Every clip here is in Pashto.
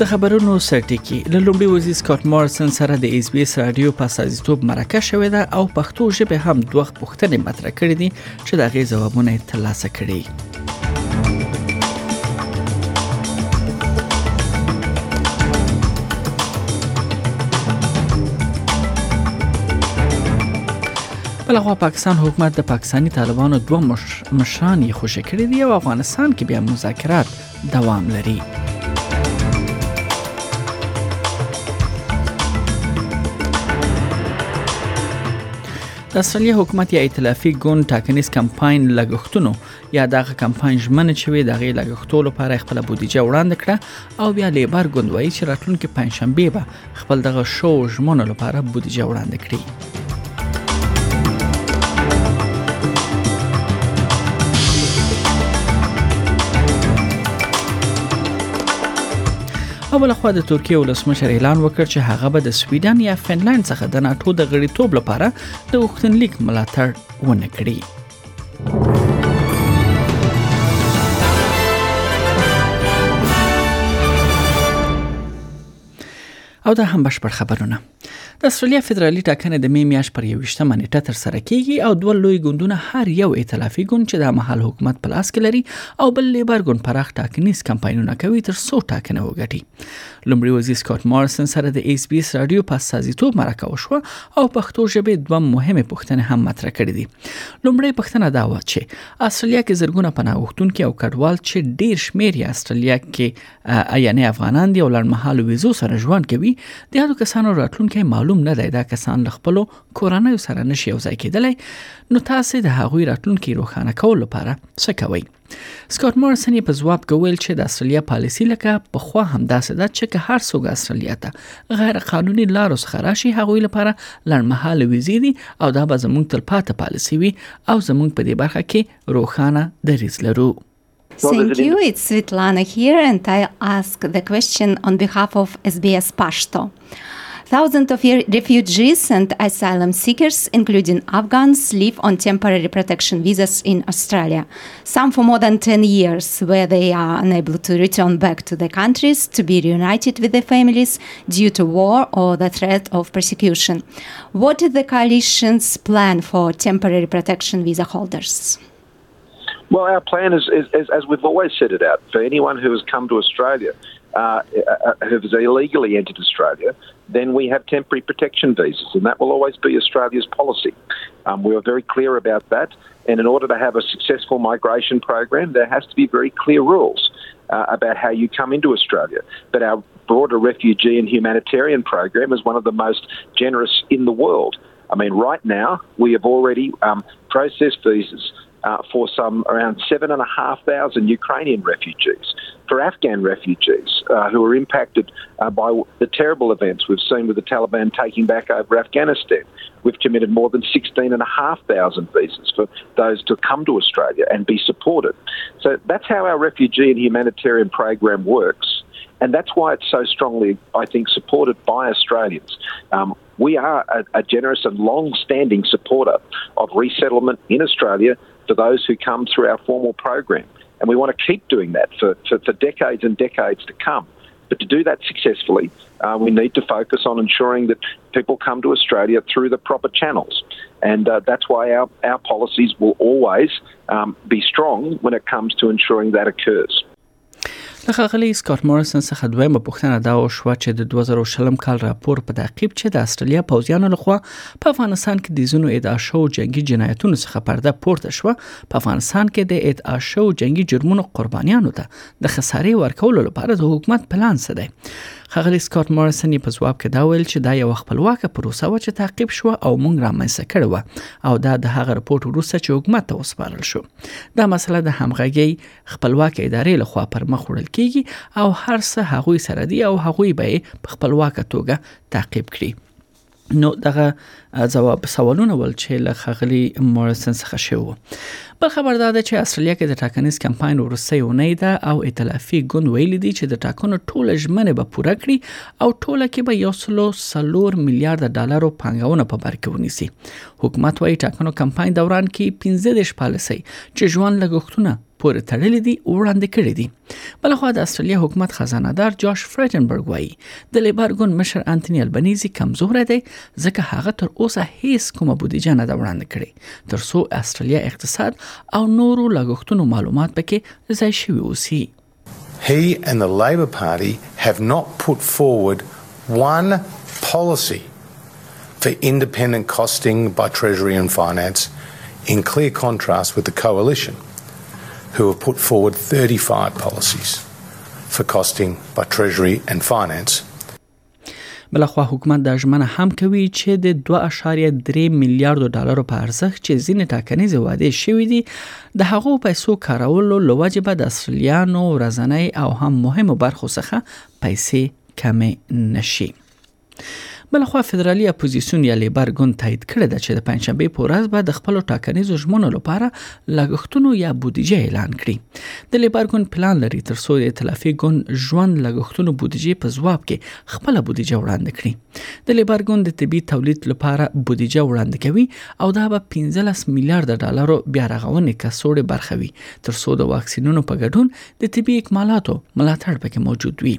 د خبرونو سرټکی له لومړي وزیر سکاټ مارسن سره د ایس بي اس رادیو په سازیتوب مرکه شوې ده او پښتو ژبه هم دوه پوښتنې مطرح کړې دي چې د غي ځوابونه ترلاسه کړي بلخوا پاکستان حکومت د پاکستاني طالبانو دوه مشران یې خوشې کړي دي او افغانستان کې بیا مذاکرات دوام لري د استرالیا حکومت یا ائتلافي ګوند ټاکنیز کمپاین لګښتونو یا دغه کمپاین ژمنه چې وي د غي لګښتو لپاره خپل بودیجه وړاندې کړه او بیا لیبر ګوند وایي چې راتلونکي پنځشنبه به خپل دغه شو ژمنو لپاره بودیجه وړاندې کړي او بل خو د ترکیه ولسمشر اعلان وکړ چې هغه به د سویډن یا فنلند څخه د ناتو د غړیتوب لپاره د غوښتنلیک ملاتړ ونه کړي او دا هم بشپړ خبرونه د استرالیا فدرالي ټاکنې د می میاشت پر 21مه نیټه تر سره کیږي او دوه لوی ګوندونه هر یو ائتلافي ګوند چې د محل حکومت په لاس کې لري او بل لیبر ګوند پراخ ټاکنیز کمپاینونه کوي تر څو ټاکنه وګټي لمړي وزیر سکاټ مارسن سره د ایس بي اس رادیو په سازیتوب مرکه وشو او پښتو ژبه دوه مهمه پوښتنه هم مطرح کړې دي لمړی پوښتنه دا و چې استرالیا کې زرګونه پناه غوښتونکي او کډوال چې ډیر شمیر یې استرالیا کې ایانه افغانان دي او لړمحال ویزو سره ژوند کوي د هغو کسانو راتلونکي معلوم نه دی دا کسان له خپل کورنۍ سره نشي یو ځای کېدلی نو تاسو د هغوی راتلونکي روښانه کول لپاره څه کوئ سکاټ مارسن یې په ځواب کې ویل چې د استرالیا پالیسی لکه په خو هم داسې ده چې که هر څوک استرالیا ته غیر قانوني لارو څخه راشي هغه لپاره لړمحاله ویزې دي او دا به زموږ تلپاته پالیسی وي او زموږ په دې برخه کې روښانه دریځ لرو Thank you. It's Svetlana here, and I ask the question on behalf of SBS Pashto. Thousands of refugees and asylum seekers, including Afghans, live on temporary protection visas in Australia, some for more than 10 years, where they are unable to return back to their countries to be reunited with their families due to war or the threat of persecution. What is the coalition's plan for temporary protection visa holders? Well, our plan is, is, is as we've always set it out, for anyone who has come to Australia uh, have uh, illegally entered Australia, then we have temporary protection visas, and that will always be Australia's policy. Um, we are very clear about that, and in order to have a successful migration program, there has to be very clear rules uh, about how you come into Australia. But our broader refugee and humanitarian program is one of the most generous in the world. I mean, right now we have already um, processed visas uh, for some around 7,500 Ukrainian refugees, for Afghan refugees uh, who are impacted uh, by the terrible events we've seen with the Taliban taking back over Afghanistan. We've committed more than 16,500 visas for those to come to Australia and be supported. So that's how our refugee and humanitarian program works. And that's why it's so strongly, I think, supported by Australians. Um, we are a, a generous and long standing supporter of resettlement in Australia after those who come through our formal program. And we want to keep doing that for, for, for decades and decades to come. But to do that successfully, uh, we need to focus on ensuring that people come to Australia through the proper channels. And uh, that's why our, our policies will always um, be strong when it comes to ensuring that occurs. له ښاغلي سکاټ مورسن څخه دویمه پوښتنه دا وشوه چې د 2020 کال راپور په تعقیب چې د استرالیا پوځیانو لخوا په افغانستان کې د ځینو ادعا شوو جنگي جنایتونو څخه پرده پورته شوه په افغانستان کې د ادعا شوو جنگي جرمونو قربانیانو ته د خسارې ورکولو لپاره د حکومت پلان څه دی ښاغلي سکاټ مورسن په ځواب کې دا ویل چې دا یو خپلواکه پروسه و چې تعقیب شو او موږ رامنځته کړې و او دا د هغه رپورت وروسته چې حکومت ته وسپارل شو دا مسله د همغږي خپلواکه ادارې له خوا پر مخ وړل کیږي او هر څه هغوی سره دی او هغوی به په خپلواکه توګه تعقیب کړي نو دغه جواب سوالونه ول چې له خغلی مورسن څخه شوو بل خبر دا ده چې استرالیا کې د ټاکنیز کمپاین ورسې ونې ده او ائتلافي ګوند ویل دي چې د ټاکنو ټوله ژمنه به پوره کړي او ټوله کې به یو سلو سلور میلیارډ ډالرو پنګونه په بر کې ونیسي حکومت وايي ټاکنو کمپاین دوران کې 15 پالیسۍ چې ژوند لګښتونه پورې تړلې دي وړاندې کړې دي بلخو د استرالیا حکومت خزانه دار جاش فریټنبرګ وایي د لیبر ګوند مشر انټونی البنيزي کمزور دی ځکه هغه تر اوسه هیڅ کومه بودیجه نه دا وړاندې کړې تر څو استرالیا اقتصاد او نورو لګښتونو معلومات پکې ځای شوی اوسي He and the Labor Party have not put forward one policy for independent costing by Treasury and Finance in clear contrast with the coalition. who have put forward 35 policies for costing by Treasury and Finance. بلخوا حکومت دا ژمنه هم کوي چې د 2.3 میلیارډ ډالرو په ارزښت چې ځینې ټاکنیز وعده شوې دي د هغو پیسو کارولو لوجه به د اصليانو ورځنۍ او هم مهمو برخو څخه پیسې کمې نشي بلخوا فدرالي اپوزيسيون یا لیبر ګوند تایید کړې ده چې د پنځشنبه په ورځ به د خپل ټاکنیزو ژمنو لپاره لګښتونو یا بودیجه اعلان کړي د لیبر ګوند پلان لري تر څو د تلافي ګوند ژوند لګښتونو بودیجه په ځواب کې خپل بودیجه وړاندې کړي د لیبر ګوند د طبي تولید لپاره بودیجه وړاندې کوي او دا به 15 میلیارډ ډالر بیا رغونې کڅوړې برخوي تر څو د واکسینونو په ګډون د طبي اکمالاتو ملاتړ پکې موجود وي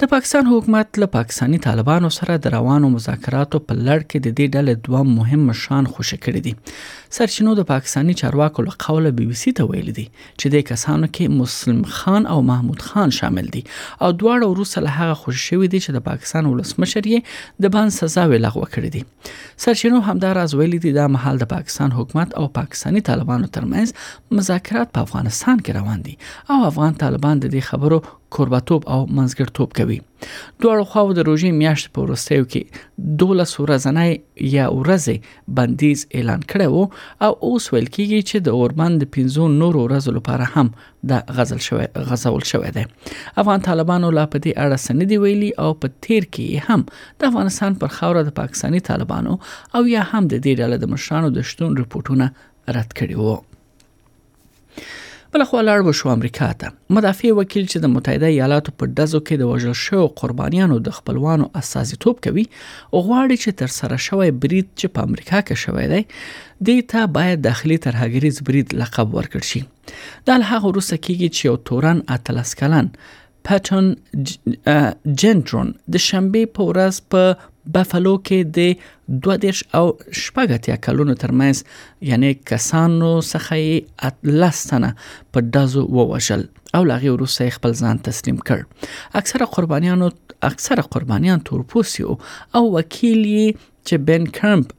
د پاکستان حکومت له پاکستاني طالبانو سره د روانو مذاکراتو په لړ کې د دې ډلې دوه مهم مشران خوشی کړي دي سرچینو د پاکستاني چارواکو له قوله بي بي سي ته ویل دي چې د کسانو کې مسلم خان او محمود خان شامل دي او دواړه وروسته له هغه خوشی شوی دي چې د پاکستان ولسمشر یې د بند سزا ویلغوه کړې دي سرچینو همداراز ویلي دي دا مهال د پاکستان حکومت او پاکستاني طالبانو ترمنځ مذاکرات په افغانستان کې روان دي او افغان طالبان د دې خبرو کوربتوب او منځګړتوب کوي دواړو خواو د روژې میاشتې په وروستیو کې 12 ورځنۍ یا ورځې بندیز اعلان کړی وو او اوس ویل کیږي چې د اوربند د 15 نورو ورځو لپاره هم دا غزل شوی غزول شوی دی افغان طالبانو لا په دې اړه سند دی ویلي او په تیر کې هم د افغانستان پر خاور د پاکستاني طالبانو او یا هم د دې ډلې د مشرانو د شتون رپورټونه رد کړي وو بل خو لاړ وشو امریکا ته مدافع وکیل چې د متحده ایالاتو په دزو کې د وژل شوو قربانیانو د خپلوانو استازیتوب کوي او غواړي چې تر سره شوی برید چې په امریکا کې شوی دی د ته باید داخلي ترهګریز برید لقب ورکړ شي دا له هغه وروسته کېږي چې یو تورن اتلس کلن پټون جنټرون د شنبه په ورځ په بفلو کې د 12 او شپږ اتیا کلونو ترمنځ یعنی کسانو څخه یې اتلس تنه په دزو ووژل او لاغي وروسته خپل ځان تسلیم کړ اکثره قربانیانو اکثره قربانیان تورپوسي او وکیل یې چې بن کمپ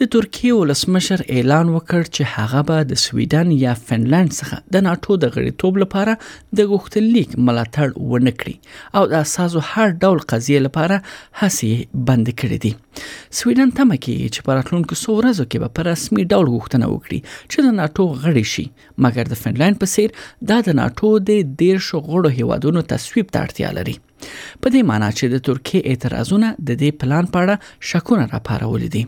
د ترکیې ولسمشر اعلان وکړ چې هغه به د سویډن یا فنلند څخه د ناتو د غړیتوب لپاره د غوښتنلیک ملاتړ ونه کړي او د اساسو هر ډول قضیه لپاره هڅې بند کړې دي سویډن تمه کوي چې په راتلونکو څو ورځو کې به په رسمي ډول غوښتنه وکړي چې د ناتو غړی شي مګر د فنلند په څیر دا د ناتو د 13 غړو هیوادونو تصویب ته اړتیا لري په دې معنی چې د ترکیې اعتراضونه د دې پلان په اړه شکونه راپارولې دي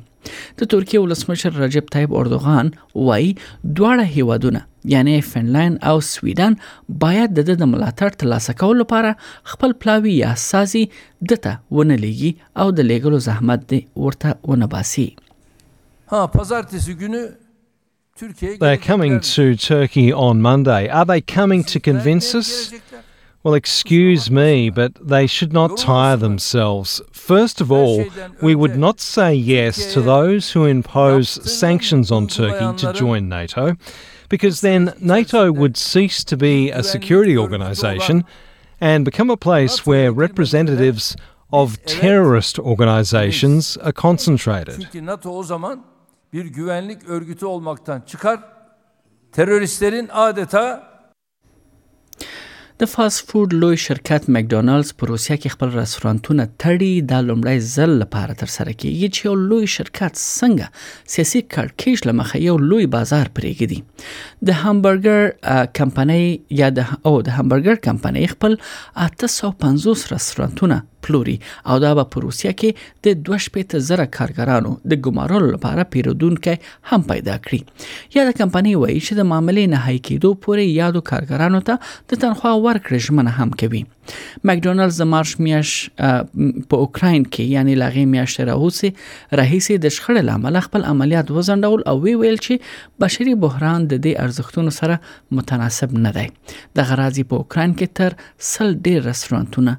د ترکیې ولسمشر رجب طیب اردوغان وایي دواړه هیوادونه یعنی فنلند او سویډن باید د د ملاتړ ترلاسه کولو لپاره خپل پلاوی یا سازي دته ونه لیږي او د لیګلو زحمت دی ورته ونه باسي ها پزارتسی günü They're coming to Turkey on Monday. Are they coming to convince us? Well, excuse me, but they should not tire themselves. First of all, we would not say yes to those who impose sanctions on Turkey to join NATO, because then NATO would cease to be a security organisation and become a place where representatives of terrorist organisations are concentrated. Bir güvenlik örgütü olmaktan çıkar, teröristlerin adeta د فاست فود لوی شرکت مکډونالډز په روسیه کې خپل رستورانتونه تړي دا لومړی ځل لپاره تر سره کیږي چې یو لوی شرکت څنګه سیاسي کړکیچ لمخه یو لوی بازار پرېږدي د همبرګر کمپنۍ یا د او د همبرګر کمپنۍ خپل 850 رستورانتونه پلوري او دا به په روسیه کې د 2.5 زره کارګرانو د ګمارلو لپاره پیرودونکي هم پیدا کړي یا د کمپنۍ وایي چې د معاملې نهایی کېدو پورې یادو کارګرانو ته د تنخوا ورکړې ژمنه هم کوي مکډونالډز د مارش میاش په اوکراین کې یعنی لاغې میاشتې راوسی راهیسې د شخړې لامل خپل عملیات وزندول او وی ویل چې بشري بحران د دې ارزښتونو سره متناسب نه دی د غرازي په اوکراین کې تر سل ډیر رستورانتونه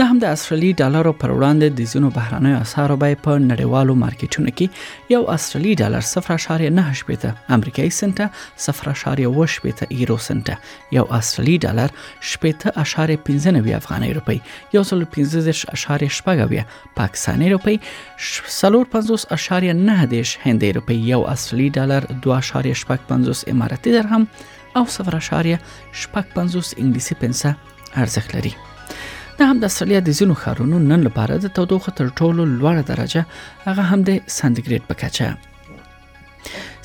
د هم د استرالی ډالرو پر وړاندې د ځینو بهرنیو اسعارو بیه په نړیوالو مارکیټونو کې یو استرالی ډالر 0.98 امریکایي سنت 0.18 یورو سنت یو استرالی ډالر 0.15 افغاني روپی یو سل 15.8 پاکستاني روپی 0.50.9 هندۍ روپی یو استرالی ډالر 2.55 اماراتي درهم او 0.55 انګلیسي پنسه ارزښت لري د هم د استرالیا د ځینو ښارونو نن لپاره د تودوخه تر ټولو لوړه درجه هغه هم د سانتیګریډ په کچه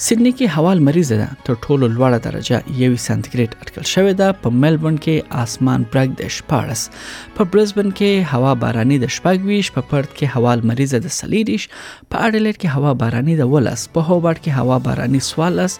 سیدنی کې هوا لمریزه ده تر ټولو لوړه درجه یوي سانتیګریډ اټکل شوې ده په ملبورن کې آسمان برګ د 14 په برزبن کې هوا باراني د 28 په پرت کې هوا لمریزه د 30 په اډلېټ کې هوا باراني د 18 په هوبرټ کې هوا باراني 14